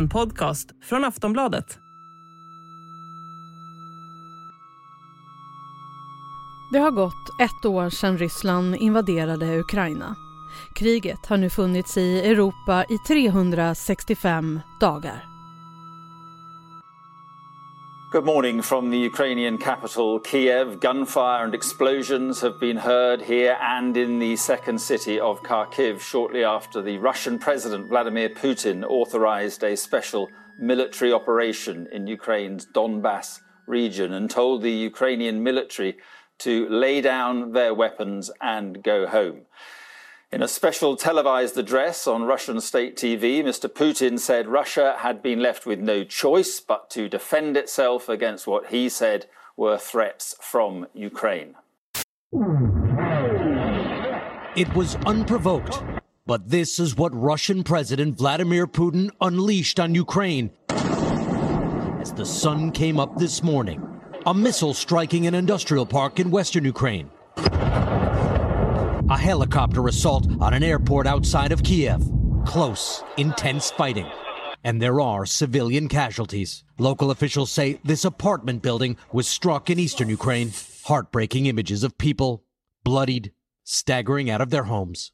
en podcast från Aftonbladet. Det har gått ett år sedan Ryssland invaderade Ukraina. Kriget har nu funnits i Europa i 365 dagar. Good morning from the Ukrainian capital, Kiev. Gunfire and explosions have been heard here and in the second city of Kharkiv shortly after the Russian President Vladimir Putin authorized a special military operation in Ukraine's Donbass region and told the Ukrainian military to lay down their weapons and go home. In a special televised address on Russian state TV, Mr. Putin said Russia had been left with no choice but to defend itself against what he said were threats from Ukraine. It was unprovoked, but this is what Russian President Vladimir Putin unleashed on Ukraine as the sun came up this morning. A missile striking an industrial park in western Ukraine a helicopter assault on an airport outside of Kiev. Close, intense fighting. And there are civilian casualties. Local officials say this apartment building was struck in eastern Ukraine. Heartbreaking images of people bloodied, staggering out of their homes.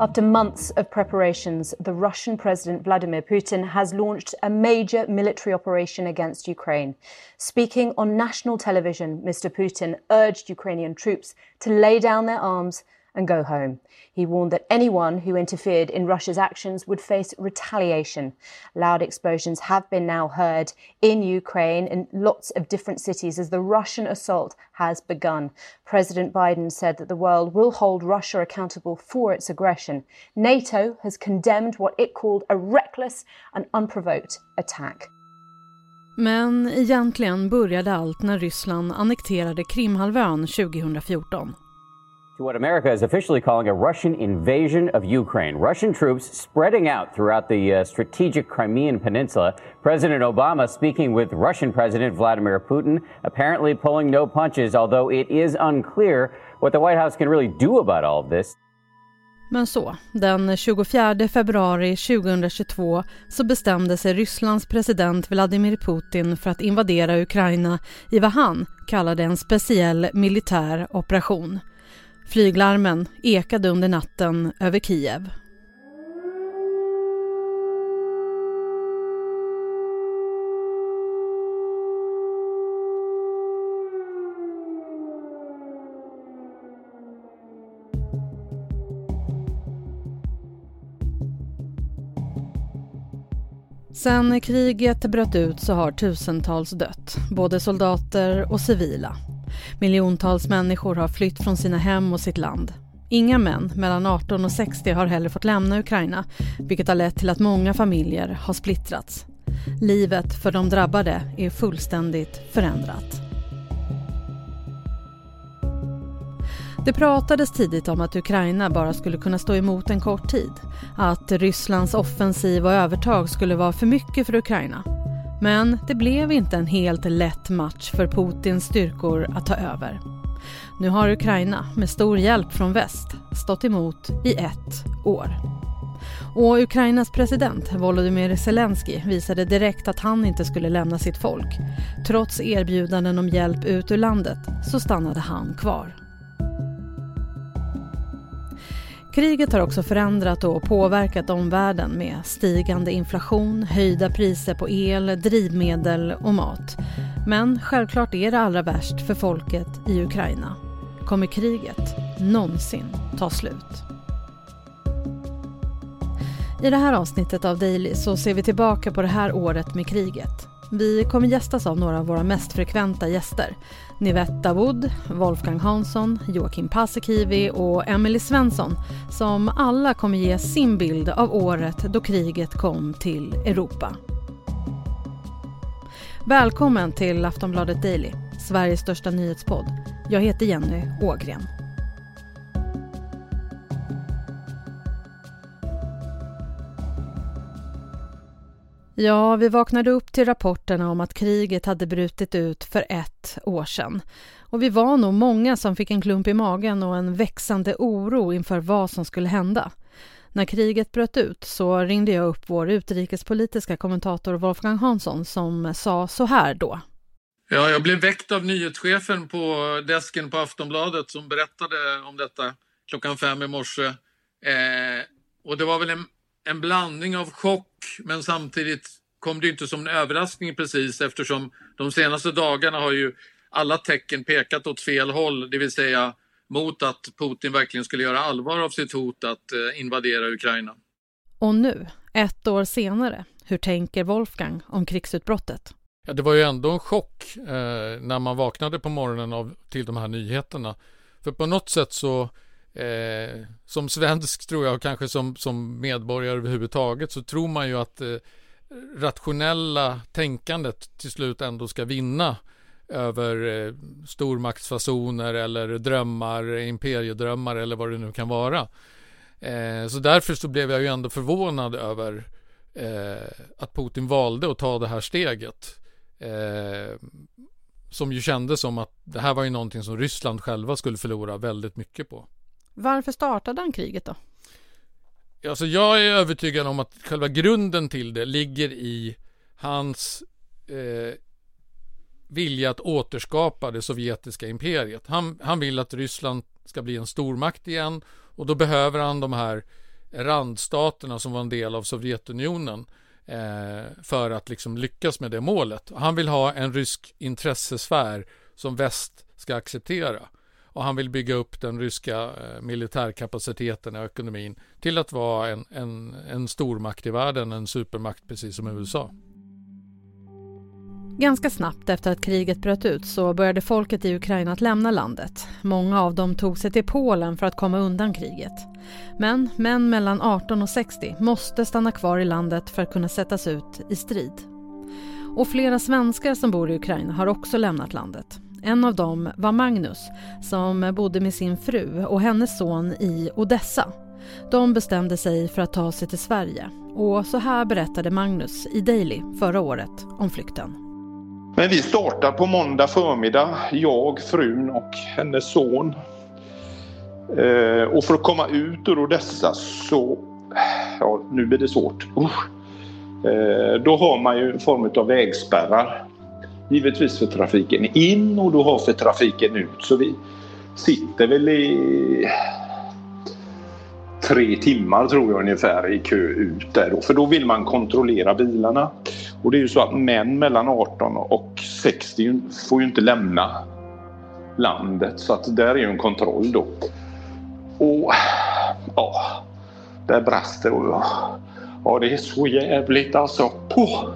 After months of preparations, the Russian President Vladimir Putin has launched a major military operation against Ukraine. Speaking on national television, Mr. Putin urged Ukrainian troops to lay down their arms and go home. He warned that anyone who interfered in Russia's actions would face retaliation. Loud explosions have been now heard in Ukraine in lots of different cities as the Russian assault has begun. President Biden said that the world will hold Russia accountable for its aggression. NATO has condemned what it called a reckless and unprovoked attack. Men egentligen började allt när Ryssland annekterade Krimhalvön 2014. To what America is officially calling a Russian invasion of Ukraine. Russian troops spreading out throughout the uh, strategic Crimean Peninsula. President Obama speaking with Russian President Vladimir Putin, apparently pulling no punches, although it is unclear what the White House can really do about all of this. Men så, den 24 februari 2022 så bestämde sig Rysslands president Vladimir Putin för att invadera Ukraina i vad han kallade en speciell militär operation. Flyglarmen ekade under natten över Kiev. Sen kriget bröt ut så har tusentals dött, både soldater och civila. Miljontals människor har flytt från sina hem och sitt land. Inga män mellan 18 och 60 har heller fått lämna Ukraina vilket har lett till att många familjer har splittrats. Livet för de drabbade är fullständigt förändrat. Det pratades tidigt om att Ukraina bara skulle kunna stå emot en kort tid. Att Rysslands offensiv och övertag skulle vara för mycket för Ukraina. Men det blev inte en helt lätt match för Putins styrkor att ta över. Nu har Ukraina, med stor hjälp från väst, stått emot i ett år. Och Ukrainas president Volodymyr Zelensky visade direkt att han inte skulle lämna sitt folk. Trots erbjudanden om hjälp ut ur landet så stannade han kvar. Kriget har också förändrat och påverkat omvärlden med stigande inflation, höjda priser på el, drivmedel och mat. Men självklart är det allra värst för folket i Ukraina. Kommer kriget någonsin ta slut? I det här avsnittet av Daily så ser vi tillbaka på det här året med kriget. Vi kommer gästas av några av våra mest frekventa gäster. Nivette Dawood, Wolfgang Hansson, Joakim Paasikivi och Emily Svensson som alla kommer ge sin bild av året då kriget kom till Europa. Välkommen till Aftonbladet Daily, Sveriges största nyhetspodd. Jag heter Jenny Ågren. Ja, vi vaknade upp till rapporterna om att kriget hade brutit ut för ett år sedan. Och vi var nog många som fick en klump i magen och en växande oro inför vad som skulle hända. När kriget bröt ut så ringde jag upp vår utrikespolitiska kommentator Wolfgang Hansson som sa så här då. Ja, jag blev väckt av nyhetschefen på desken på Aftonbladet som berättade om detta klockan fem i morse. Eh, och det var väl en, en blandning av chock men samtidigt kom det inte som en överraskning precis eftersom de senaste dagarna har ju alla tecken pekat åt fel håll, det vill säga mot att Putin verkligen skulle göra allvar av sitt hot att eh, invadera Ukraina. Och nu, ett år senare, hur tänker Wolfgang om krigsutbrottet? Ja, det var ju ändå en chock eh, när man vaknade på morgonen av, till de här nyheterna. För på något sätt så eh, som svensk tror jag och kanske som, som medborgare överhuvudtaget så tror man ju att eh, rationella tänkandet till slut ändå ska vinna över eh, stormaktsfasoner eller drömmar, imperiedrömmar eller vad det nu kan vara. Eh, så därför så blev jag ju ändå förvånad över eh, att Putin valde att ta det här steget. Eh, som ju kändes som att det här var ju någonting som Ryssland själva skulle förlora väldigt mycket på. Varför startade han kriget då? Alltså jag är övertygad om att själva grunden till det ligger i hans eh, vilja att återskapa det sovjetiska imperiet. Han, han vill att Ryssland ska bli en stormakt igen och då behöver han de här randstaterna som var en del av Sovjetunionen eh, för att liksom lyckas med det målet. Han vill ha en rysk intressesfär som väst ska acceptera och han vill bygga upp den ryska eh, militärkapaciteten och ekonomin till att vara en, en, en stormakt i världen, en supermakt precis som USA. Ganska snabbt efter att kriget bröt ut så började folket i Ukraina att lämna landet. Många av dem tog sig till Polen för att komma undan kriget. Men män mellan 18 och 60 måste stanna kvar i landet för att kunna sättas ut i strid. Och flera svenskar som bor i Ukraina har också lämnat landet. En av dem var Magnus som bodde med sin fru och hennes son i Odessa. De bestämde sig för att ta sig till Sverige och så här berättade Magnus i Daily förra året om flykten. Men vi startar på måndag förmiddag, jag, frun och hennes son. Eh, och för att komma ut ur Odessa så, ja nu blir det svårt. Usch. Eh, då har man ju en form av vägspärrar. Givetvis för trafiken in och du har för trafiken ut. Så vi sitter väl i tre timmar tror jag ungefär i kö ut där då. För då vill man kontrollera bilarna. Och det är ju så att män mellan 18 och 60 får ju inte lämna landet så att där är ju en kontroll då. Och ja, där brast det. Och, ja, det är så jävligt alltså. Puh.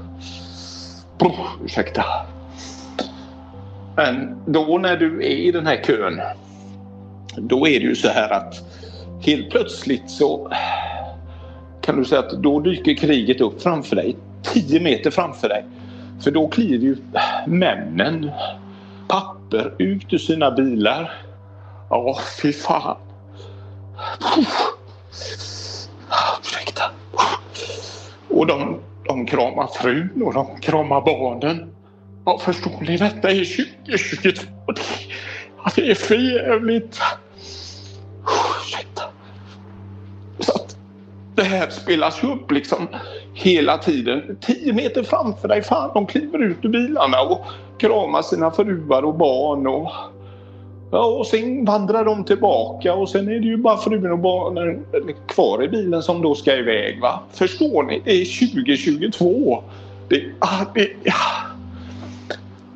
Puh, ursäkta. Men då när du är i den här kön då är det ju så här att helt plötsligt så kan du säga att då dyker kriget upp framför dig. 10 meter framför dig. För då kliver ju männen, papper, ut ur sina bilar. Ja, fy fan. Ursäkta. Och de, de kramar frun och de kramar barnen. Ja, förstår ni? Detta är 2022. Det, alltså, det är för jävligt. Ursäkta. Så att det här spelas upp liksom hela tiden. Tio meter framför dig, fan de kliver ut ur bilarna och kramar sina fruar och barn. Och, ja, och sen vandrar de tillbaka och sen är det ju bara frun och barnen kvar i bilen som då ska iväg. Va? Förstår ni? Det är 2022. Det, ah, det, ah.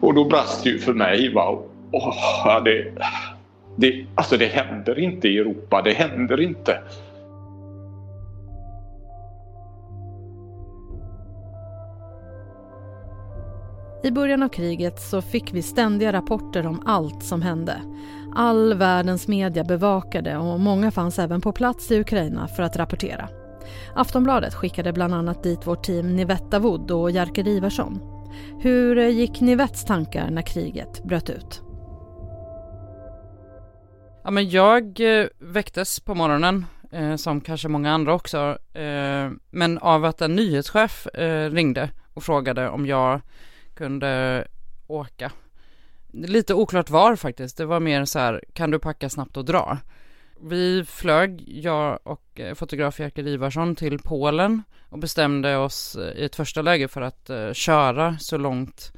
Och då brast det ju för mig. Va? Oh, det, det, alltså det händer inte i Europa. Det händer inte. I början av kriget så fick vi ständiga rapporter om allt som hände. All världens media bevakade och många fanns även på plats i Ukraina för att rapportera. Aftonbladet skickade bland annat dit vårt team Nivetta Wood och Jerker Ivarsson. Hur gick Nivets tankar när kriget bröt ut? Ja, men jag eh, väcktes på morgonen, eh, som kanske många andra också, eh, men av att en nyhetschef eh, ringde och frågade om jag kunde åka. Lite oklart var faktiskt, det var mer så här, kan du packa snabbt och dra? Vi flög, jag och eh, fotograf Jerker Ivarsson till Polen och bestämde oss eh, i ett första läge för att eh, köra så långt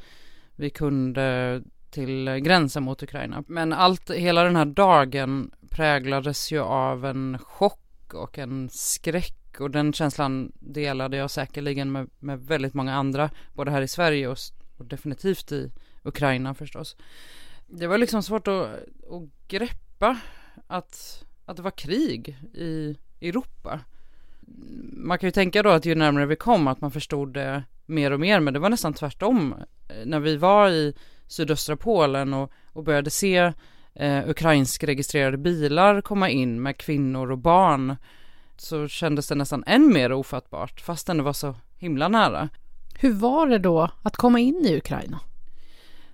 vi kunde till gränsen mot Ukraina. Men allt, hela den här dagen präglades ju av en chock och en skräck och den känslan delade jag säkerligen med, med väldigt många andra, både här i Sverige och, och definitivt i Ukraina förstås. Det var liksom svårt att, att greppa att, att det var krig i Europa. Man kan ju tänka då att ju närmare vi kom att man förstod det mer och mer, men det var nästan tvärtom. När vi var i sydöstra Polen och, och började se eh, ukrainsk registrerade bilar komma in med kvinnor och barn så kändes det nästan än mer ofattbart fastän det var så himla nära. Hur var det då att komma in i Ukraina?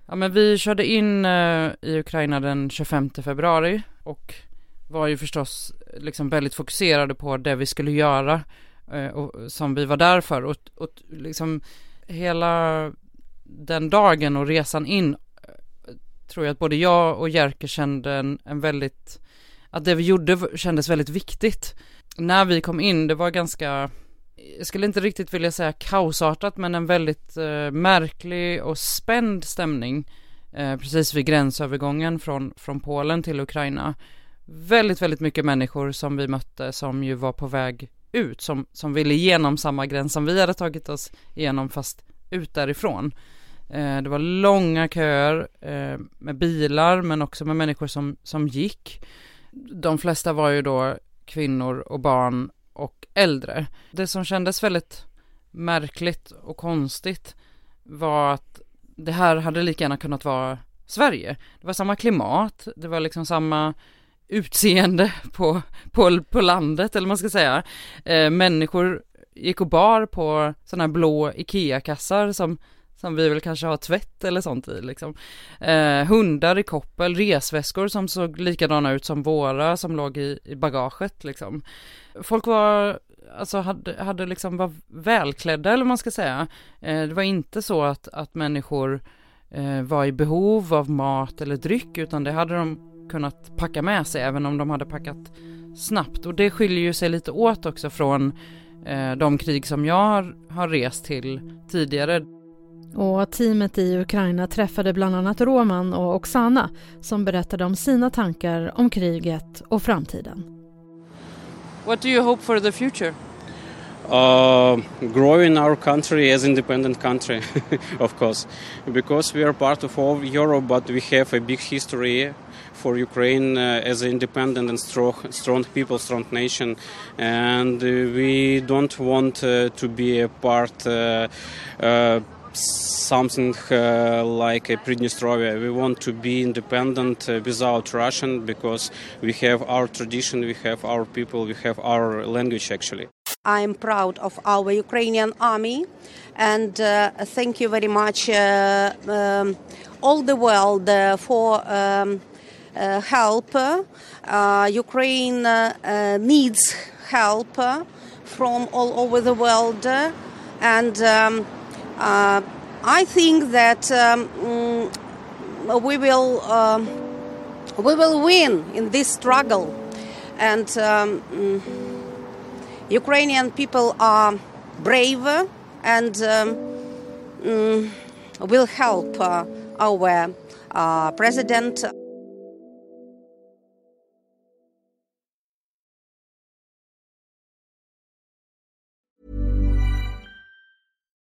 Ja men vi körde in eh, i Ukraina den 25 februari och var ju förstås liksom väldigt fokuserade på det vi skulle göra eh, och, som vi var där för och, och liksom hela den dagen och resan in eh, tror jag att både jag och Jerker kände en, en väldigt, att det vi gjorde kändes väldigt viktigt. När vi kom in, det var ganska, jag skulle inte riktigt vilja säga kaosartat, men en väldigt eh, märklig och spänd stämning eh, precis vid gränsövergången från, från Polen till Ukraina. Väldigt, väldigt mycket människor som vi mötte som ju var på väg ut, som, som ville igenom samma gräns som vi hade tagit oss igenom fast ut därifrån. Eh, det var långa köer eh, med bilar men också med människor som, som gick. De flesta var ju då kvinnor och barn och äldre. Det som kändes väldigt märkligt och konstigt var att det här hade lika gärna kunnat vara Sverige. Det var samma klimat, det var liksom samma utseende på, på, på landet eller man ska säga. Eh, människor gick och bar på sådana här blå IKEA-kassar som som vi väl kanske har tvätt eller sånt i liksom. Eh, hundar i koppel, resväskor som såg likadana ut som våra som låg i, i bagaget liksom. Folk var, alltså hade, hade liksom var välklädda eller vad man ska säga. Eh, det var inte så att, att människor eh, var i behov av mat eller dryck utan det hade de kunnat packa med sig även om de hade packat snabbt och det skiljer ju sig lite åt också från eh, de krig som jag har, har rest till tidigare och teamet i Ukraina träffade bland annat Roman och Oksana som berättade om sina tankar om kriget och framtiden. What do you hope for the future? Uh, growing our country as independent country, of course, because we are part of all Europe, but we have a big history for Ukraine uh, as an independent and strong, strong people, strong nation, and uh, we don't want uh, to be a part something uh, like a Pridnestrovia. We want to be independent uh, without Russian because we have our tradition, we have our people, we have our language actually. I'm proud of our Ukrainian army and uh, thank you very much um, all the world for um, help. Ukraine needs help from all over the world and um, uh, I think that um, mm, we will uh, we will win in this struggle, and um, mm, Ukrainian people are brave and um, mm, will help uh, our uh, president.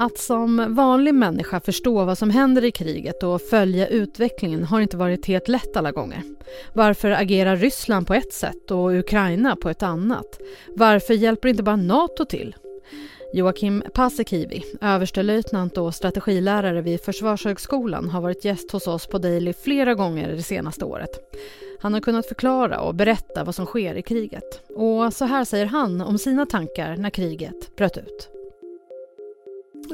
Att som vanlig människa förstå vad som händer i kriget och följa utvecklingen har inte varit helt lätt alla gånger. Varför agerar Ryssland på ett sätt och Ukraina på ett annat? Varför hjälper inte bara Nato till? Joakim Paasikivi, överstelöjtnant och strategilärare vid Försvarshögskolan har varit gäst hos oss på Daily flera gånger det senaste året. Han har kunnat förklara och berätta vad som sker i kriget. Och så här säger han om sina tankar när kriget bröt ut.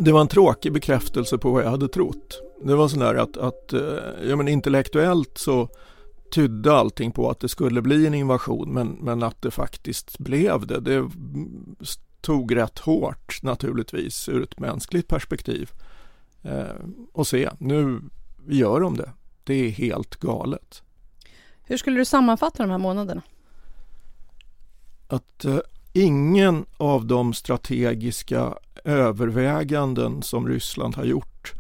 Det var en tråkig bekräftelse på vad jag hade trott. Det var sådär att, att eh, ja, men intellektuellt så tydde allting på att det skulle bli en invasion men, men att det faktiskt blev det. Det tog rätt hårt naturligtvis ur ett mänskligt perspektiv. Eh, och se, nu gör de det. Det är helt galet. Hur skulle du sammanfatta de här månaderna? Att eh, ingen av de strategiska överväganden som Ryssland har gjort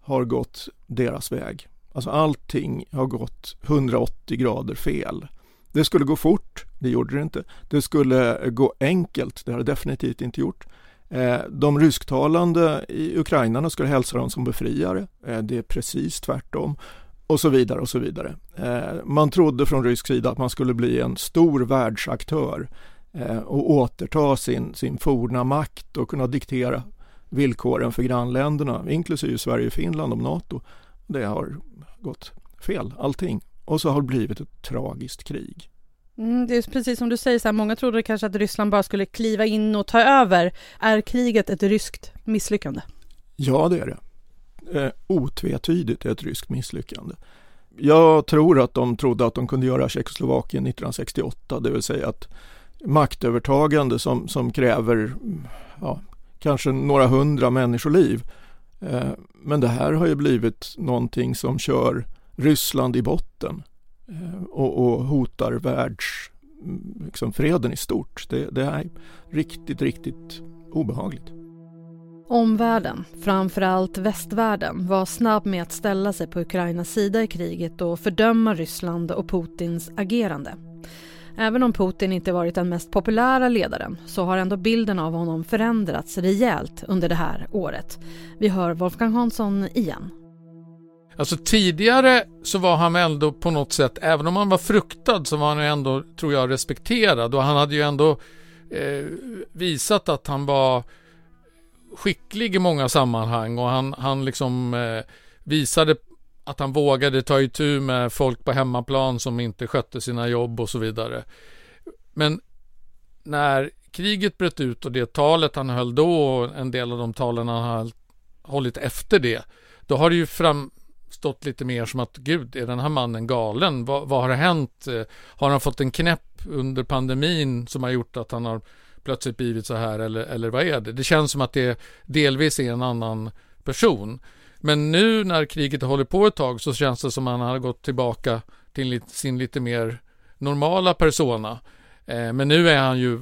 har gått deras väg. Alltså allting har gått 180 grader fel. Det skulle gå fort, det gjorde det inte. Det skulle gå enkelt, det har det definitivt inte gjort. Eh, de rysktalande i Ukraina skulle hälsa dem som befriare. Eh, det är precis tvärtom. Och så vidare och så vidare. Eh, man trodde från rysk sida att man skulle bli en stor världsaktör och återta sin, sin forna makt och kunna diktera villkoren för grannländerna, inklusive Sverige, Finland och NATO. Det har gått fel, allting. Och så har det blivit ett tragiskt krig. Mm, det är precis som du säger, så här, många trodde kanske att Ryssland bara skulle kliva in och ta över. Är kriget ett ryskt misslyckande? Ja, det är det. Eh, otvetydigt ett ryskt misslyckande. Jag tror att de trodde att de kunde göra Tjeckoslovakien 1968, det vill säga att maktövertagande som, som kräver ja, kanske några hundra människoliv. Eh, men det här har ju blivit någonting som kör Ryssland i botten eh, och, och hotar världsfreden liksom, i stort. Det, det är riktigt, riktigt obehagligt. Omvärlden, framförallt västvärlden, var snabb med att ställa sig på Ukrainas sida i kriget och fördöma Ryssland och Putins agerande. Även om Putin inte varit den mest populära ledaren så har ändå bilden av honom förändrats rejält under det här året. Vi hör Wolfgang Hansson igen. Alltså tidigare så var han ändå på något sätt, även om han var fruktad så var han ändå, tror jag, respekterad och han hade ju ändå eh, visat att han var skicklig i många sammanhang och han, han liksom eh, visade att han vågade ta itu med folk på hemmaplan som inte skötte sina jobb och så vidare. Men när kriget bröt ut och det talet han höll då och en del av de talen han har hållit efter det, då har det ju framstått lite mer som att gud, är den här mannen galen? Vad, vad har hänt? Har han fått en knäpp under pandemin som har gjort att han har plötsligt blivit så här eller, eller vad är det? Det känns som att det delvis är en annan person. Men nu när kriget håller på ett tag så känns det som att han har gått tillbaka till sin lite mer normala persona. Eh, men nu är han ju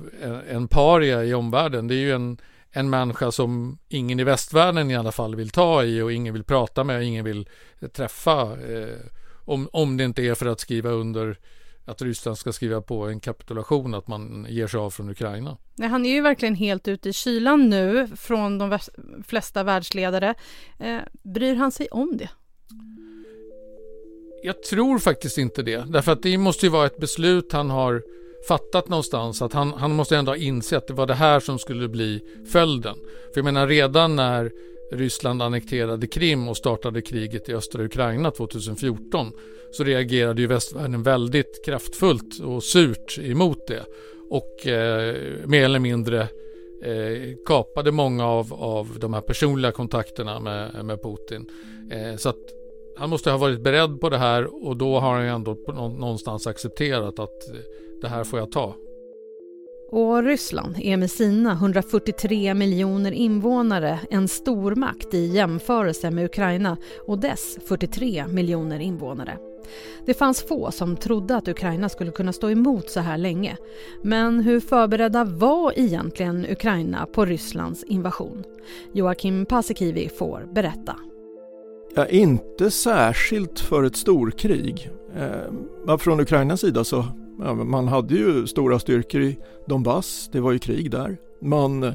en paria i omvärlden. Det är ju en, en människa som ingen i västvärlden i alla fall vill ta i och ingen vill prata med och ingen vill träffa. Eh, om, om det inte är för att skriva under att Ryssland ska skriva på en kapitulation, att man ger sig av från Ukraina. Nej, han är ju verkligen helt ute i kylan nu från de flesta världsledare. Eh, bryr han sig om det? Jag tror faktiskt inte det, därför att det måste ju vara ett beslut han har fattat någonstans att han, han måste ändå ha insett att det var det här som skulle bli följden. För jag menar redan när Ryssland annekterade Krim och startade kriget i östra Ukraina 2014 så reagerade ju västvärlden väldigt kraftfullt och surt emot det och eh, mer eller mindre eh, kapade många av, av de här personliga kontakterna med, med Putin. Eh, så att han måste ha varit beredd på det här och då har han ju ändå någonstans accepterat att eh, det här får jag ta. Och Ryssland är med sina 143 miljoner invånare en stormakt i jämförelse med Ukraina och dess 43 miljoner invånare. Det fanns få som trodde att Ukraina skulle kunna stå emot så här länge. Men hur förberedda var egentligen Ukraina på Rysslands invasion? Joakim Paasikivi får berätta. Ja, inte särskilt för ett storkrig. Eh, från Ukrainas sida så ja, man hade ju stora styrkor i Donbass, det var ju krig där. Man eh,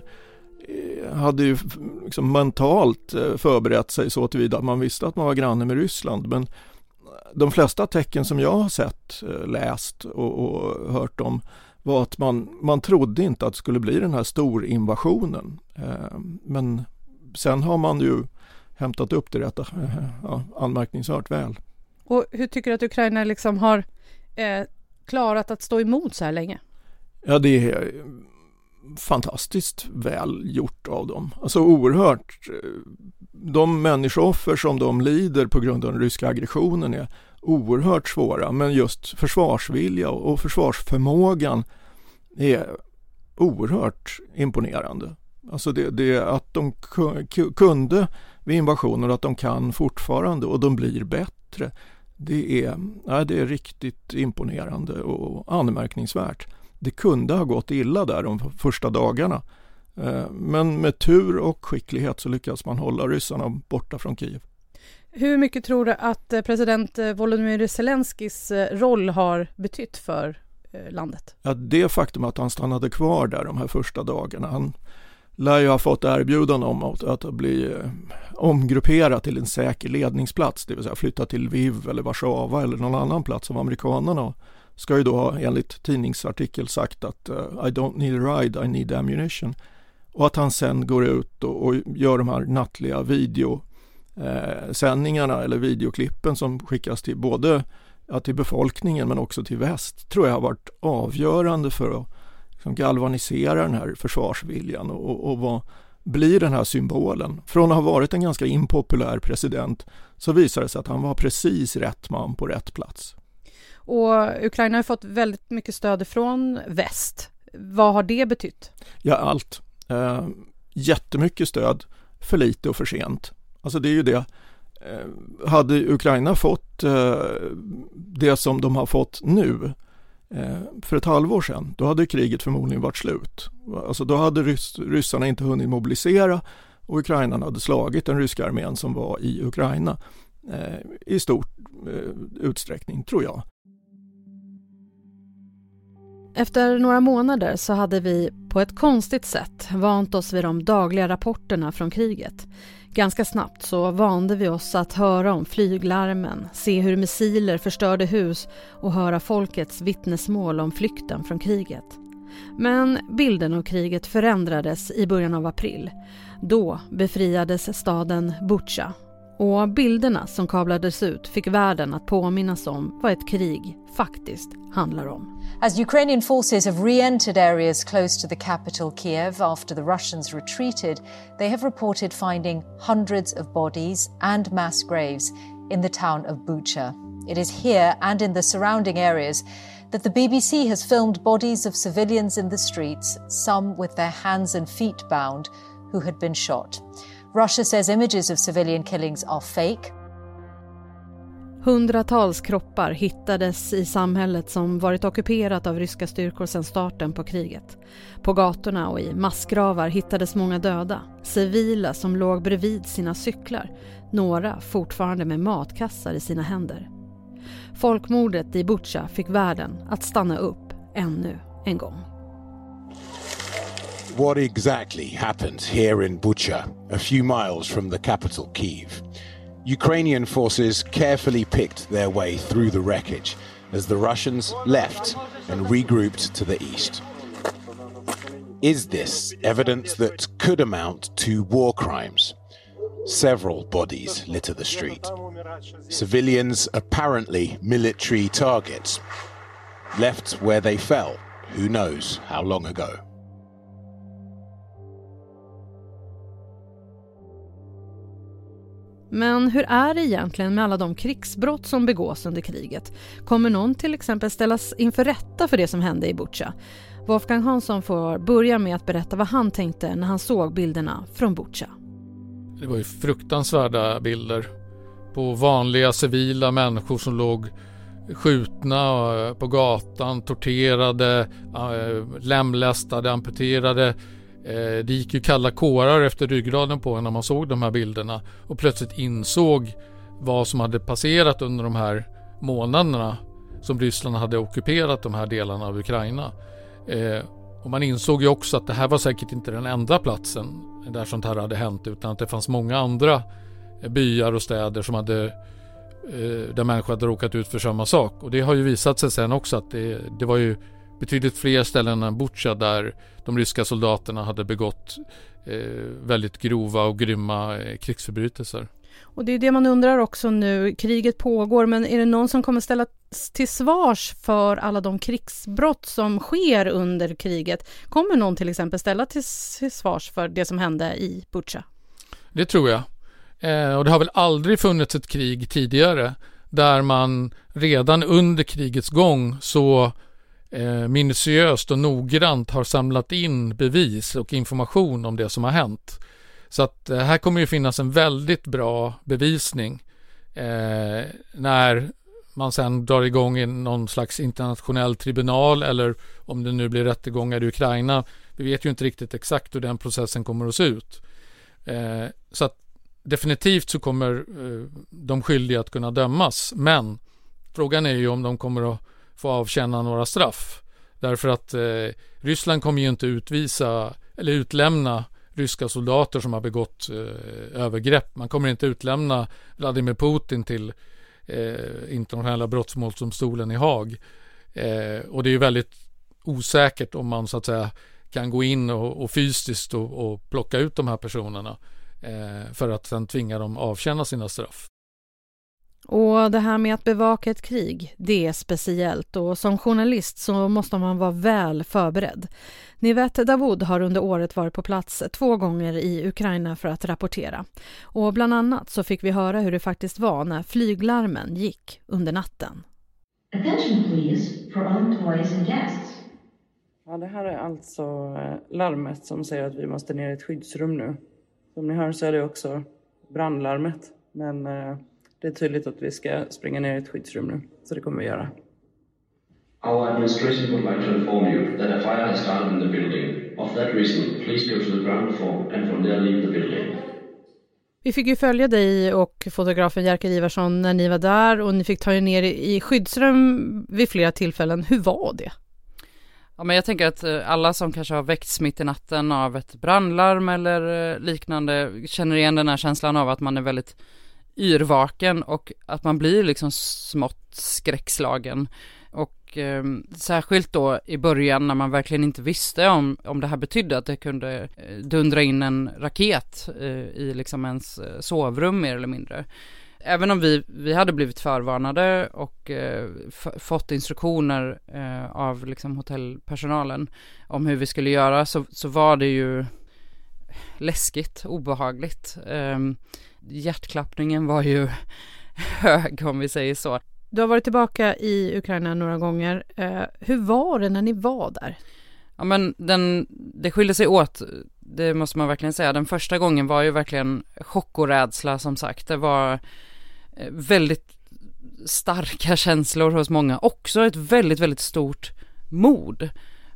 hade ju liksom mentalt eh, förberett sig så tillvida att man visste att man var granne med Ryssland. Men de flesta tecken som jag har sett, eh, läst och, och hört om var att man, man trodde inte att det skulle bli den här storinvasionen. Eh, men sen har man ju hämtat upp det rätt ja, anmärkningsvärt väl. Och hur tycker du att Ukraina liksom har eh, klarat att stå emot så här länge? Ja, det är fantastiskt väl gjort av dem. Alltså oerhört. De människooffer som de lider på grund av den ryska aggressionen är oerhört svåra, men just försvarsvilja och försvarsförmågan är oerhört imponerande. Alltså det, det att de kunde vid invasionen och att de kan fortfarande och de blir bättre. Det är, ja, det är riktigt imponerande och anmärkningsvärt. Det kunde ha gått illa där de första dagarna. Eh, men med tur och skicklighet så lyckas man hålla ryssarna borta från Kiev. Hur mycket tror du att eh, president eh, Volodymyr Zelenskyjs roll har betytt för landet? Ja, det faktum att han stannade kvar där de här första dagarna. Han lär ju ha fått erbjudande om att, att bli eh, omgrupperad till en säker ledningsplats, det vill säga flytta till Lviv eller Warszawa eller någon annan plats av amerikanerna. Ska ju då ha enligt tidningsartikel sagt att eh, I don't need a ride, I need ammunition. Och att han sen går ut och, och gör de här nattliga videosändningarna eh, eller videoklippen som skickas till både ja, till befolkningen men också till väst tror jag har varit avgörande för att som galvaniserar den här försvarsviljan och, och vad blir den här symbolen. Från att ha varit en ganska impopulär president så visar det sig att han var precis rätt man på rätt plats. Och Ukraina har fått väldigt mycket stöd från väst. Vad har det betytt? Ja, allt. Eh, jättemycket stöd, för lite och för sent. Alltså det är ju det. Eh, hade Ukraina fått eh, det som de har fått nu Eh, för ett halvår sedan, då hade kriget förmodligen varit slut. Alltså då hade rys ryssarna inte hunnit mobilisera och ukrainarna hade slagit den ryska armén som var i Ukraina eh, i stor eh, utsträckning, tror jag. Efter några månader så hade vi på ett konstigt sätt vant oss vid de dagliga rapporterna från kriget. Ganska snabbt så vande vi oss att höra om flyglarmen, se hur missiler förstörde hus och höra folkets vittnesmål om flykten från kriget. Men bilden av kriget förändrades i början av april. Då befriades staden Butja och bilderna som kablades ut fick världen att påminnas om vad ett krig faktiskt handlar om. As Ukrainian forces have re-entered areas close to the capital Kiev after the Russians retreated, they have reported finding hundreds of bodies and mass graves in the town of Bucha. It is here and in the surrounding areas that the BBC has filmed bodies of civilians in the streets, some with their hands and feet bound, who had been shot. Russia says images of civilian killings are fake. Hundratals kroppar hittades i samhället som varit ockuperat av ryska styrkor sedan starten på kriget. På gatorna och i massgravar hittades många döda, civila som låg bredvid sina cyklar, några fortfarande med matkassar i sina händer. Folkmordet i Butja fick världen att stanna upp ännu en gång. What exactly happened here in Bucha, a few miles from the capital, Kiev. Ukrainian forces carefully picked their way through the wreckage as the Russians left and regrouped to the east. Is this evidence that could amount to war crimes? Several bodies litter the street. Civilians, apparently military targets, left where they fell, who knows how long ago. Men hur är det egentligen med alla de krigsbrott som begås under kriget? Kommer någon till exempel ställas inför rätta för det som hände i Butja? Wolfgang Hansson får börja med att berätta vad han tänkte när han såg bilderna från Butja. Det var ju fruktansvärda bilder på vanliga civila människor som låg skjutna eh, på gatan, torterade, eh, lemlästade, amputerade Eh, det gick ju kalla kårar efter ryggraden på en när man såg de här bilderna och plötsligt insåg vad som hade passerat under de här månaderna som Ryssland hade ockuperat de här delarna av Ukraina. Eh, och man insåg ju också att det här var säkert inte den enda platsen där sånt här hade hänt utan att det fanns många andra byar och städer som hade eh, där människor hade råkat ut för samma sak. Och det har ju visat sig sen också att det, det var ju betydligt fler ställen än Butja där de ryska soldaterna hade begått eh, väldigt grova och grymma eh, krigsförbrytelser. Och det är det man undrar också nu. Kriget pågår, men är det någon som kommer ställa till svars för alla de krigsbrott som sker under kriget? Kommer någon till exempel ställa till svars för det som hände i Butja? Det tror jag. Eh, och det har väl aldrig funnits ett krig tidigare där man redan under krigets gång så eh, minutiöst och noggrant har samlat in bevis och information om det som har hänt. Så att eh, här kommer ju finnas en väldigt bra bevisning eh, när man sen drar igång i någon slags internationell tribunal eller om det nu blir rättegångar i Ukraina. Vi vet ju inte riktigt exakt hur den processen kommer att se ut. Eh, så att definitivt så kommer eh, de skyldiga att kunna dömas. Men frågan är ju om de kommer att få avtjäna några straff. Därför att eh, Ryssland kommer ju inte utvisa eller utlämna ryska soldater som har begått eh, övergrepp. Man kommer inte utlämna Vladimir Putin till eh, internationella brottmålsdomstolen i Haag. Eh, och det är ju väldigt osäkert om man så att säga kan gå in och, och fysiskt och, och, plocka ut de här personerna eh, för att sen tvinga dem avtjäna sina straff. Och det här med att bevaka ett krig, det är speciellt och som journalist så måste man vara väl förberedd. Nivet Davoud har under året varit på plats två gånger i Ukraina för att rapportera. Och bland annat så fick vi höra hur det faktiskt var när flyglarmen gick under natten. Attention please for employees and guests. Ja, det här är alltså eh, larmet som säger att vi måste ner i ett skyddsrum nu. Som ni hör så är det också brandlarmet. Men eh, det är tydligt att vi ska springa ner i ett skyddsrum nu, så det kommer vi göra. Our administration would like to inform you that a fire has started in the building. Of that reason, please go to the ground floor and from there leave the building. Vi fick ju följa dig och fotografen Jerker Ivarsson när ni var där och ni fick ta er ner i skyddsrum vid flera tillfällen. Hur var det? Ja, men jag tänker att eh, alla som kanske har väckts mitt i natten av ett brandlarm eller eh, liknande känner igen den här känslan av att man är väldigt yrvaken och att man blir liksom smått skräckslagen. Och eh, särskilt då i början när man verkligen inte visste om, om det här betydde att det kunde eh, dundra in en raket eh, i liksom ens eh, sovrum mer eller mindre. Även om vi, vi hade blivit förvarnade och eh, fått instruktioner eh, av liksom hotellpersonalen om hur vi skulle göra så, så var det ju läskigt, obehagligt. Ehm, Hjärtklappningen var ju hög om vi säger så. Du har varit tillbaka i Ukraina några gånger. Uh, hur var det när ni var där? Ja men den, det skilde sig åt, det måste man verkligen säga. Den första gången var ju verkligen chock och rädsla som sagt. Det var eh, väldigt starka känslor hos många. Också ett väldigt, väldigt stort mod.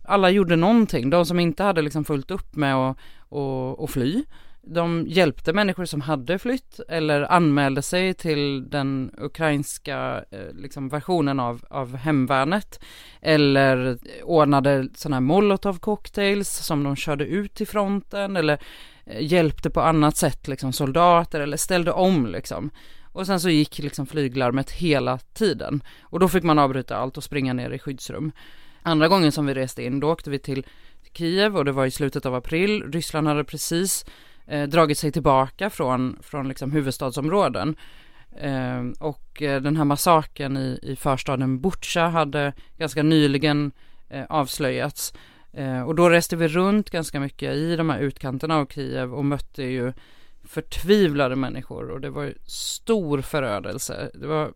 Alla gjorde någonting. De som inte hade liksom fullt upp med att och, och fly. De hjälpte människor som hade flytt eller anmälde sig till den ukrainska eh, liksom, versionen av, av hemvärnet eller ordnade sådana här molotov cocktails som de körde ut till fronten eller eh, hjälpte på annat sätt liksom soldater eller ställde om liksom. Och sen så gick liksom flyglarmet hela tiden och då fick man avbryta allt och springa ner i skyddsrum. Andra gången som vi reste in, då åkte vi till Kiev och det var i slutet av april. Ryssland hade precis eh, dragit sig tillbaka från, från liksom huvudstadsområden. Ehm, eh, och den här massaken i, i förstaden Butja hade ganska nyligen eh, avslöjats. Eh, och då reste vi runt ganska mycket i de här utkanterna av Kiev och mötte ju förtvivlade människor och det var stor förödelse. Det var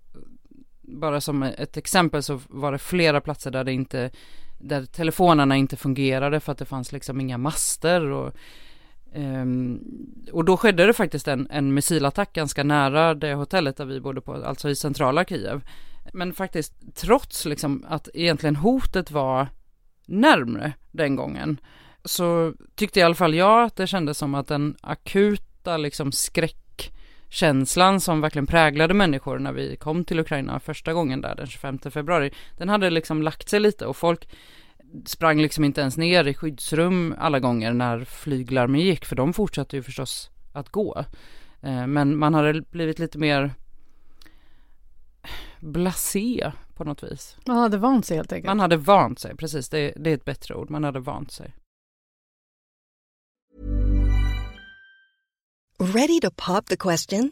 bara som ett exempel så var det flera platser där det inte där telefonerna inte fungerade för att det fanns liksom inga master och um, och då skedde det faktiskt en, en missilattack ganska nära det hotellet där vi bodde på, alltså i centrala Kiev. Men faktiskt trots liksom att egentligen hotet var närmre den gången så tyckte i alla fall jag att det kändes som att den akuta liksom skräckkänslan som verkligen präglade människor när vi kom till Ukraina första gången där den 25 februari, den hade liksom lagt sig lite och folk sprang liksom inte ens ner i skyddsrum alla gånger när flyglarmen gick, för de fortsatte ju förstås att gå. Eh, men man hade blivit lite mer blasé på något vis. Man hade vant sig helt enkelt. Man hade vant sig, precis. Det, det är ett bättre ord. Man hade vant sig. Ready to pop the question?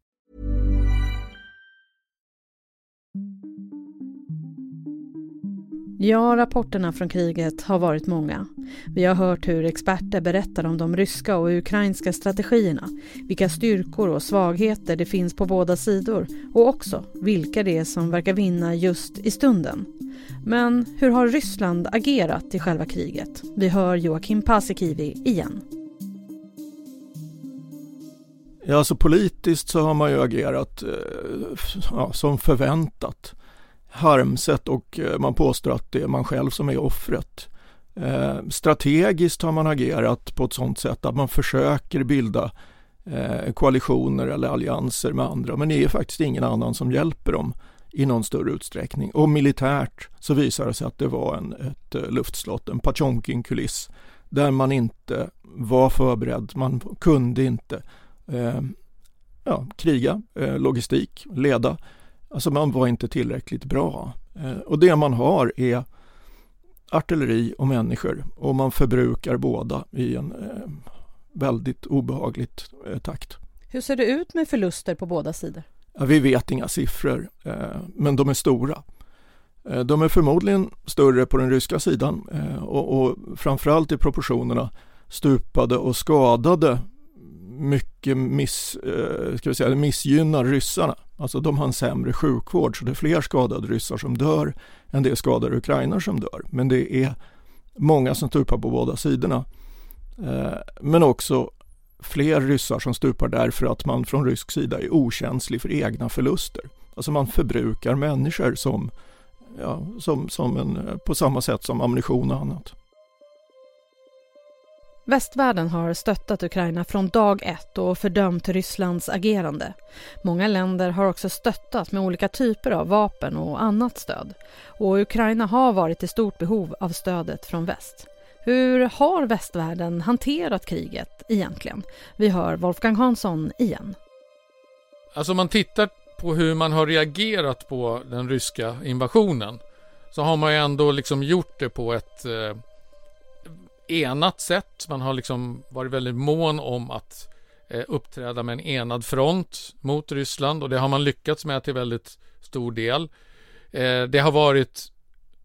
Ja, rapporterna från kriget har varit många. Vi har hört hur experter berättar om de ryska och ukrainska strategierna, vilka styrkor och svagheter det finns på båda sidor och också vilka det är som verkar vinna just i stunden. Men hur har Ryssland agerat i själva kriget? Vi hör Joakim Paasikivi igen. Ja, alltså politiskt så har man ju agerat eh, ja, som förväntat harmset och eh, man påstår att det är man själv som är offret. Eh, strategiskt har man agerat på ett sådant sätt att man försöker bilda eh, koalitioner eller allianser med andra men det är faktiskt ingen annan som hjälper dem i någon större utsträckning. Och militärt så visar det sig att det var en, ett eh, luftslott, en Pachonkin-kuliss där man inte var förberedd, man kunde inte eh, ja, kriga, eh, logistik, leda Alltså man var inte tillräckligt bra. Eh, och det man har är artilleri och människor och man förbrukar båda i en eh, väldigt obehagligt eh, takt. Hur ser det ut med förluster på båda sidor? Ja, vi vet inga siffror, men de är stora. De är förmodligen större på den ryska sidan och, och framförallt i proportionerna stupade och skadade mycket miss, ska vi säga, missgynnar ryssarna. Alltså de har en sämre sjukvård så det är fler skadade ryssar som dör än det är skadade ukrainare som dör. Men det är många som stupar på båda sidorna. Eh, men också fler ryssar som stupar därför att man från rysk sida är okänslig för egna förluster. Alltså man förbrukar människor som, ja, som, som en, på samma sätt som ammunition och annat. Västvärlden har stöttat Ukraina från dag ett och fördömt Rysslands agerande. Många länder har också stöttat med olika typer av vapen och annat stöd. Och Ukraina har varit i stort behov av stödet från väst. Hur har västvärlden hanterat kriget egentligen? Vi hör Wolfgang Hansson igen. Alltså om man tittar på hur man har reagerat på den ryska invasionen så har man ju ändå liksom gjort det på ett eh, enat sätt. Man har liksom varit väldigt mån om att eh, uppträda med en enad front mot Ryssland och det har man lyckats med till väldigt stor del. Eh, det har varit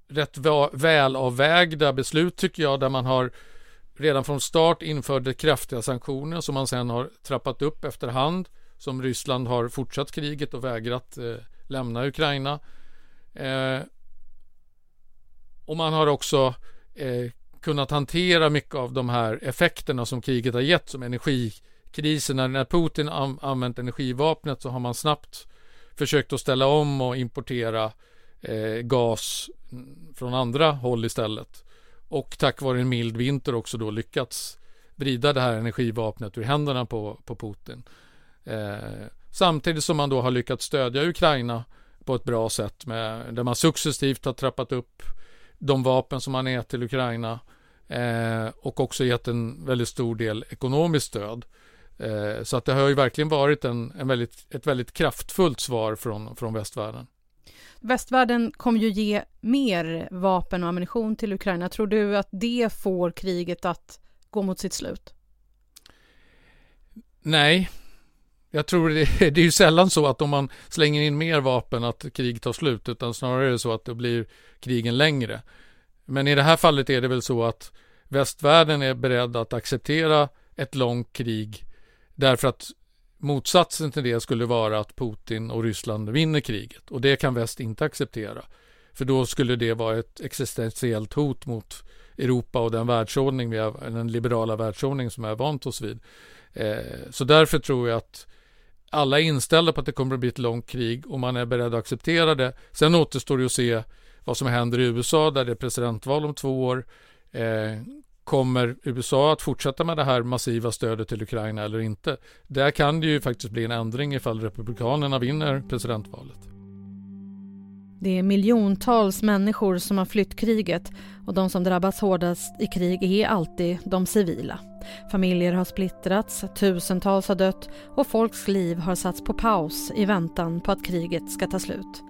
rätt välavvägda beslut tycker jag där man har redan från start införde kraftiga sanktioner som man sen har trappat upp efterhand som Ryssland har fortsatt kriget och vägrat eh, lämna Ukraina. Eh, och man har också eh, kunnat hantera mycket av de här effekterna som kriget har gett som energikriserna. När Putin an använt energivapnet så har man snabbt försökt att ställa om och importera eh, gas från andra håll istället. Och tack vare en mild vinter också då lyckats vrida det här energivapnet ur händerna på, på Putin. Eh, samtidigt som man då har lyckats stödja Ukraina på ett bra sätt med, där man successivt har trappat upp de vapen som man är till Ukraina eh, och också gett en väldigt stor del ekonomiskt stöd. Eh, så att det har ju verkligen varit en, en väldigt, ett väldigt kraftfullt svar från, från västvärlden. Västvärlden kommer ju ge mer vapen och ammunition till Ukraina. Tror du att det får kriget att gå mot sitt slut? Nej, jag tror det, det, är ju sällan så att om man slänger in mer vapen att krig tar slut, utan snarare är det så att det blir krigen längre. Men i det här fallet är det väl så att västvärlden är beredd att acceptera ett långt krig därför att motsatsen till det skulle vara att Putin och Ryssland vinner kriget och det kan väst inte acceptera. För då skulle det vara ett existentiellt hot mot Europa och den världsordning vi har, den liberala världsordning som vi har vant oss vid. Eh, så därför tror jag att alla är inställda på att det kommer att bli ett långt krig och man är beredd att acceptera det. Sen återstår det att se vad som händer i USA där det är presidentval om två år. Eh, kommer USA att fortsätta med det här massiva stödet till Ukraina eller inte? Där kan det ju faktiskt bli en ändring ifall Republikanerna vinner presidentvalet. Det är miljontals människor som har flytt kriget och de som drabbats hårdast i krig är alltid de civila. Familjer har splittrats, tusentals har dött och folks liv har satts på paus i väntan på att kriget ska ta slut.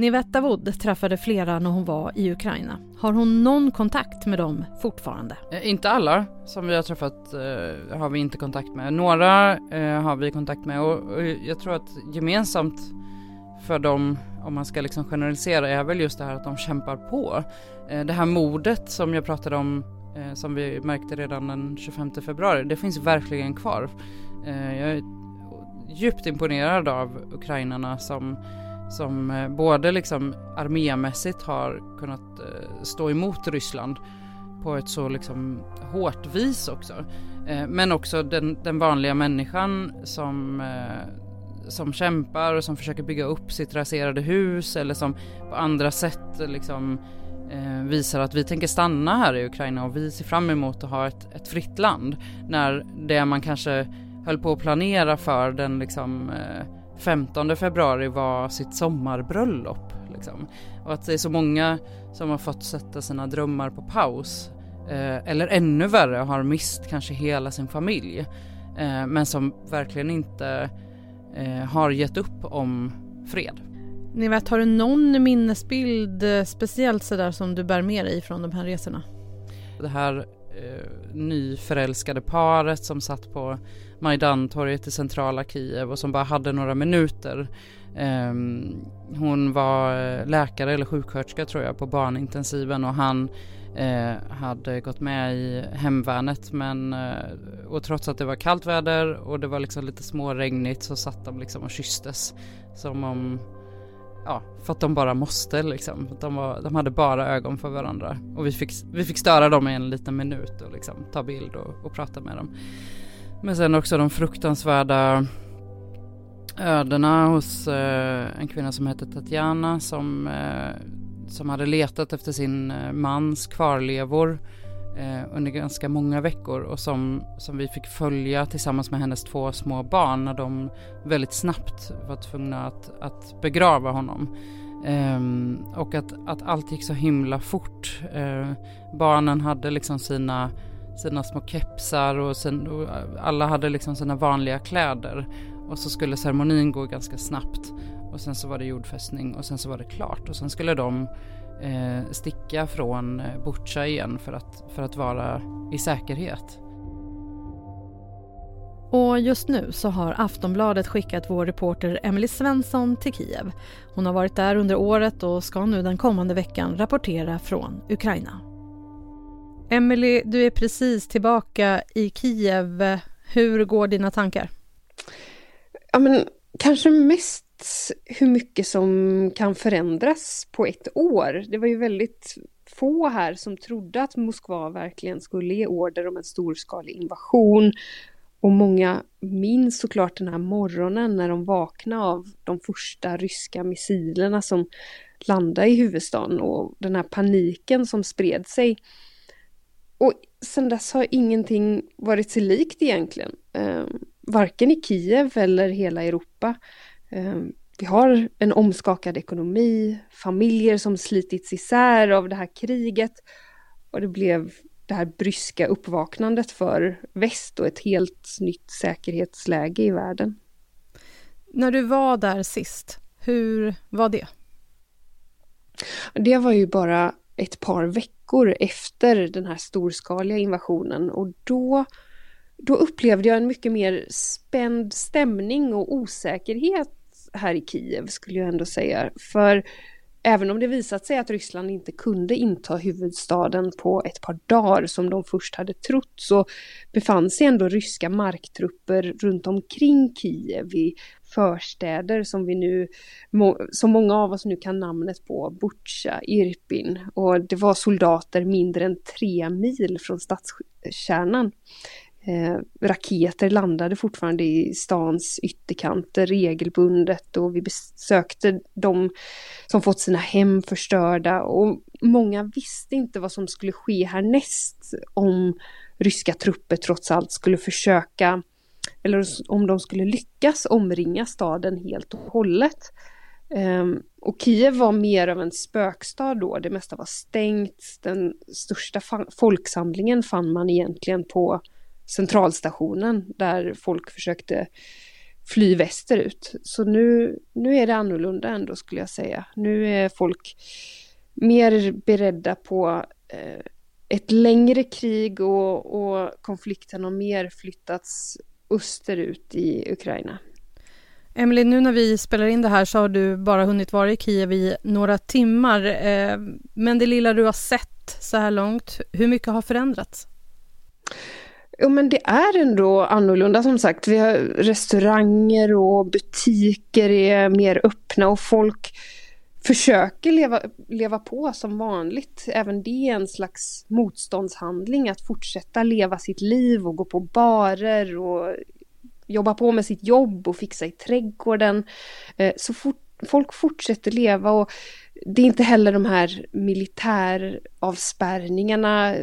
Nivetta Wood träffade flera när hon var i Ukraina. Har hon någon kontakt med dem fortfarande? Eh, inte alla som vi har träffat eh, har vi inte kontakt med. Några eh, har vi kontakt med och, och, jag tror att gemensamt för dem, om man ska liksom generalisera, är väl just det här att de kämpar på. Eh, det här modet som jag pratade om, eh, som vi märkte redan den 25 februari, det finns verkligen kvar. Eh, jag är djupt imponerad av ukrainarna som som eh, både liksom armémässigt har kunnat eh, stå emot Ryssland på ett så liksom hårt vis också. Eh, men också den, den vanliga människan som, som kämpar och som försöker bygga upp sitt raserade hus eller som på andra sätt liksom visar att vi tänker stanna här i Ukraina och vi ser fram emot att ha ett, ett fritt land. När det man kanske höll på att planera för den liksom 15 februari var sitt sommarbröllop. Liksom. Och att det är så många som har fått sätta sina drömmar på paus. Eh, eller ännu värre har mist kanske hela sin familj. Eh, men som verkligen inte eh, har gett upp om fred. Ni vet, har du någon minnesbild eh, speciellt sådär som du bär med dig från de här resorna? Det här eh, nyförälskade paret som satt på Majdantorget i centrala Kiev och som bara hade några minuter. Ehm, hon var eh, läkare eller sjuksköterska tror jag på barnintensiven och han eh, hade gått med i hemvärnet men eh, och trots att det var kallt väder och det var liksom lite småregnigt så satt de liksom och kysstes som om ja, för att de bara måste liksom. De, var, de hade bara ögon för varandra och vi fick, vi fick störa dem i en liten minut och liksom ta bild och, och prata med dem. Men sen också de fruktansvärda ödena hos eh, en kvinna som hette Tatjana som, eh, som hade letat efter sin eh, mans kvarlevor eh, under ganska många veckor och som, som vi fick följa tillsammans med hennes två små barn när de väldigt snabbt var tvungna att, att begrava honom. Um, och att, att allt gick så himla fort. Uh, barnen hade liksom sina sina små kepsar och, sin, och alla hade liksom sina vanliga kläder. Och så skulle ceremonin gå ganska snabbt. Och sen så var det jordfästning och sen så var det klart. Och sen skulle de eh, sticka från eh, Butja igen för att, för att vara i säkerhet. Och just nu så har Aftonbladet skickat vår reporter Emily Svensson till Kiev. Hon har varit där under året och ska nu den kommande veckan rapportera från Ukraina. Emily, du är precis tillbaka i Kiev. Hur går dina tankar? Ja, men kanske mest hur mycket som kan förändras på ett år. Det var ju väldigt få här som trodde att Moskva verkligen skulle ge order om en storskalig invasion. Och många minns såklart den här morgonen när de vaknade av de första ryska missilerna som landade i huvudstaden och den här paniken som spred sig. Och sen dess har ingenting varit sig likt egentligen. Eh, varken i Kiev eller hela Europa. Eh, vi har en omskakad ekonomi, familjer som slitits isär av det här kriget. Och det blev det här bryska uppvaknandet för väst och ett helt nytt säkerhetsläge i världen. När du var där sist, hur var det? Det var ju bara ett par veckor efter den här storskaliga invasionen och då, då upplevde jag en mycket mer spänd stämning och osäkerhet här i Kiev skulle jag ändå säga. För även om det visat sig att Ryssland inte kunde inta huvudstaden på ett par dagar som de först hade trott så befann sig ändå ryska marktrupper runt omkring Kiev i förstäder som vi nu, som många av oss nu kan namnet på, Butja, Irpin och det var soldater mindre än tre mil från stadskärnan. Eh, raketer landade fortfarande i stans ytterkanter regelbundet och vi besökte de som fått sina hem förstörda och många visste inte vad som skulle ske härnäst om ryska trupper trots allt skulle försöka eller om de skulle lyckas omringa staden helt och hållet. Um, och Kiev var mer av en spökstad då, det mesta var stängt. Den största folksamlingen fann man egentligen på centralstationen där folk försökte fly västerut. Så nu, nu är det annorlunda ändå skulle jag säga. Nu är folk mer beredda på eh, ett längre krig och, och konflikten har mer flyttats österut i Ukraina. Emelie, nu när vi spelar in det här så har du bara hunnit vara i Kiev i några timmar. Eh, men det lilla du har sett så här långt, hur mycket har förändrats? Jo men det är ändå annorlunda som sagt. Vi har restauranger och butiker är mer öppna och folk försöker leva, leva på som vanligt. Även det är en slags motståndshandling att fortsätta leva sitt liv och gå på barer och jobba på med sitt jobb och fixa i trädgården. Eh, så fort, folk fortsätter leva och det är inte heller de här militäravspärrningarna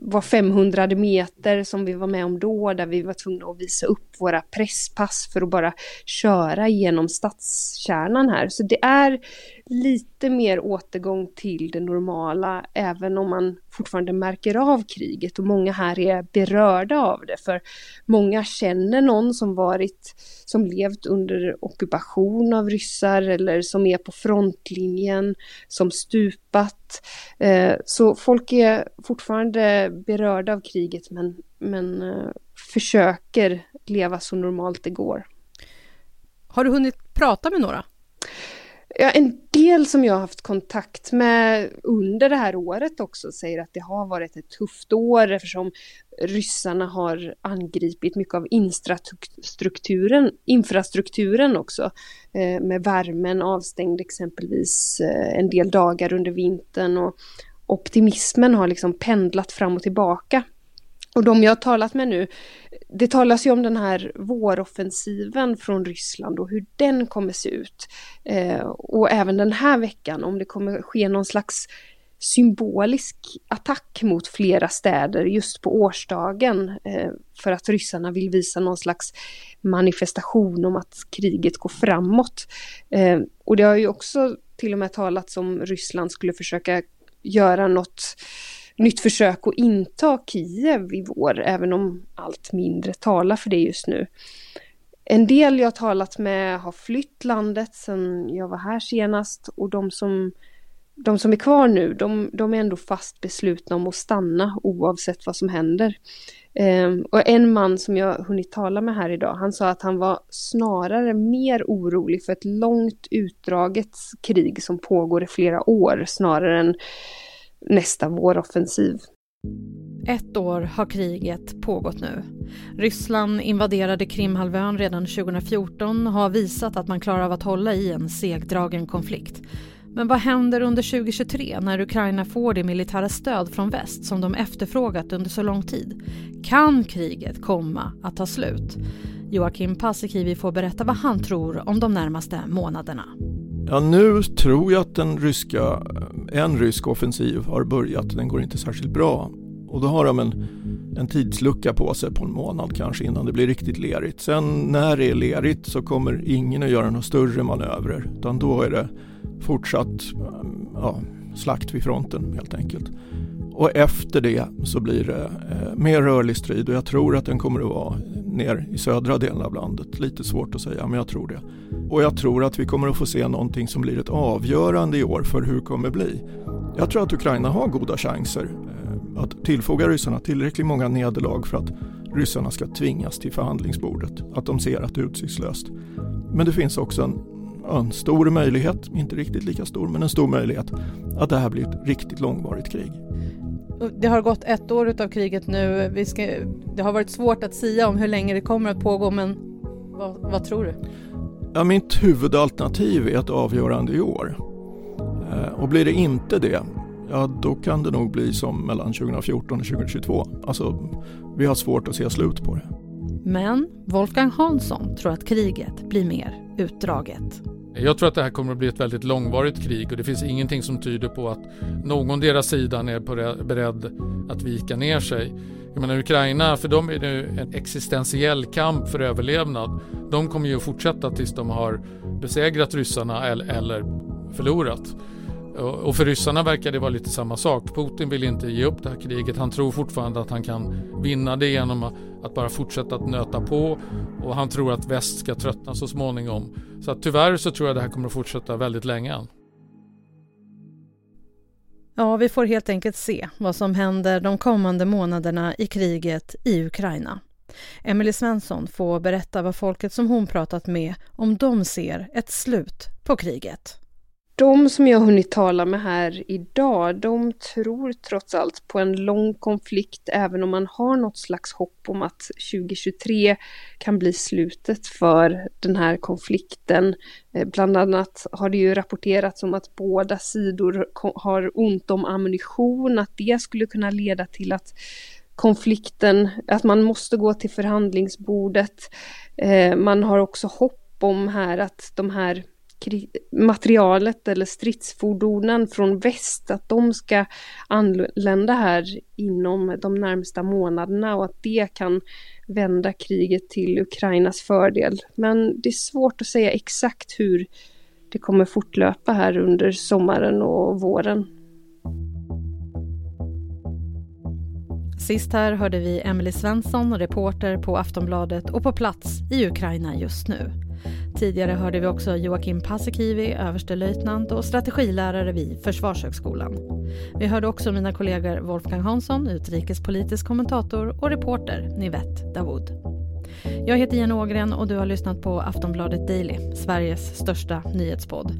var 500 meter som vi var med om då, där vi var tvungna att visa upp våra presspass för att bara köra genom stadskärnan här. Så det är lite mer återgång till det normala, även om man fortfarande märker av kriget och många här är berörda av det. För många känner någon som varit, som levt under ockupation av ryssar eller som är på frontlinjen, som stupat. Eh, så folk är fortfarande berörda av kriget men, men eh, försöker leva så normalt det går. Har du hunnit prata med några? Ja, en del som jag har haft kontakt med under det här året också säger att det har varit ett tufft år eftersom ryssarna har angripit mycket av infrastrukturen, infrastrukturen också. Eh, med värmen avstängd exempelvis eh, en del dagar under vintern och optimismen har liksom pendlat fram och tillbaka. Och de jag har talat med nu, det talas ju om den här våroffensiven från Ryssland och hur den kommer se ut. Eh, och även den här veckan om det kommer ske någon slags symbolisk attack mot flera städer just på årsdagen eh, för att ryssarna vill visa någon slags manifestation om att kriget går framåt. Eh, och det har ju också till och med talats om Ryssland skulle försöka göra något nytt försök att inta Kiev i vår, även om allt mindre talar för det just nu. En del jag talat med har flytt landet sedan jag var här senast och de som, de som är kvar nu, de, de är ändå fast beslutna om att stanna oavsett vad som händer. Um, och en man som jag hunnit tala med här idag, han sa att han var snarare mer orolig för ett långt utdraget krig som pågår i flera år snarare än nästa våroffensiv. Ett år har kriget pågått nu. Ryssland invaderade Krimhalvön redan 2014 och har visat att man klarar av att hålla i en segdragen konflikt. Men vad händer under 2023 när Ukraina får det militära stöd från väst som de efterfrågat under så lång tid? Kan kriget komma att ta slut? Joakim Paasikivi får berätta vad han tror om de närmaste månaderna. Ja, nu tror jag att den ryska, en rysk offensiv har börjat. Den går inte särskilt bra. Och då har de en, en tidslucka på sig på en månad kanske innan det blir riktigt lerigt. Sen när det är lerigt så kommer ingen att göra några större manövrer. Utan då är det fortsatt eh, ja, slakt vid fronten helt enkelt. Och efter det så blir det eh, mer rörlig strid och jag tror att den kommer att vara ner i södra delen av landet. Lite svårt att säga, men jag tror det. Och jag tror att vi kommer att få se någonting som blir ett avgörande i år för hur det kommer bli. Jag tror att Ukraina har goda chanser eh, att tillfoga ryssarna tillräckligt många nederlag för att ryssarna ska tvingas till förhandlingsbordet. Att de ser att det är utsiktslöst. Men det finns också en, en stor möjlighet, inte riktigt lika stor, men en stor möjlighet att det här blir ett riktigt långvarigt krig. Det har gått ett år av kriget nu. Vi ska, det har varit svårt att säga om hur länge det kommer att pågå, men vad, vad tror du? Ja, mitt huvudalternativ är ett avgörande i år. Eh, och blir det inte det, ja då kan det nog bli som mellan 2014 och 2022. Alltså, vi har svårt att se slut på det. Men Wolfgang Hansson tror att kriget blir mer utdraget. Jag tror att det här kommer att bli ett väldigt långvarigt krig och det finns ingenting som tyder på att någon deras sidan är beredd att vika ner sig. Jag menar Ukraina, för dem är det en existentiell kamp för överlevnad. De kommer ju att fortsätta tills de har besegrat ryssarna eller förlorat. Och för ryssarna verkar det vara lite samma sak. Putin vill inte ge upp det här kriget. Han tror fortfarande att han kan vinna det genom att bara fortsätta att nöta på och han tror att väst ska tröttna så småningom. Så att tyvärr så tror jag det här kommer att fortsätta väldigt länge än. Ja, vi får helt enkelt se vad som händer de kommande månaderna i kriget i Ukraina. Emily Svensson får berätta vad folket som hon pratat med om de ser ett slut på kriget de som jag har hunnit tala med här idag, de tror trots allt på en lång konflikt, även om man har något slags hopp om att 2023 kan bli slutet för den här konflikten. Eh, bland annat har det ju rapporterats om att båda sidor har ont om ammunition, att det skulle kunna leda till att konflikten, att man måste gå till förhandlingsbordet. Eh, man har också hopp om här att de här materialet eller stridsfordonen från väst, att de ska anlända här inom de närmsta månaderna och att det kan vända kriget till Ukrainas fördel. Men det är svårt att säga exakt hur det kommer fortlöpa här under sommaren och våren. Sist här hörde vi Emily Svensson, reporter på Aftonbladet och på plats i Ukraina just nu. Tidigare hörde vi också Joakim Paasikivi, överstelöjtnant och strategilärare vid Försvarshögskolan. Vi hörde också mina kollegor Wolfgang Hansson, utrikespolitisk kommentator och reporter Nivette Dawood. Jag heter Jenny Ågren och du har lyssnat på Aftonbladet Daily, Sveriges största nyhetspodd.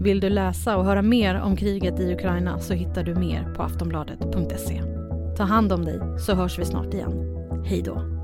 Vill du läsa och höra mer om kriget i Ukraina så hittar du mer på aftonbladet.se. Ta hand om dig så hörs vi snart igen. Hej då!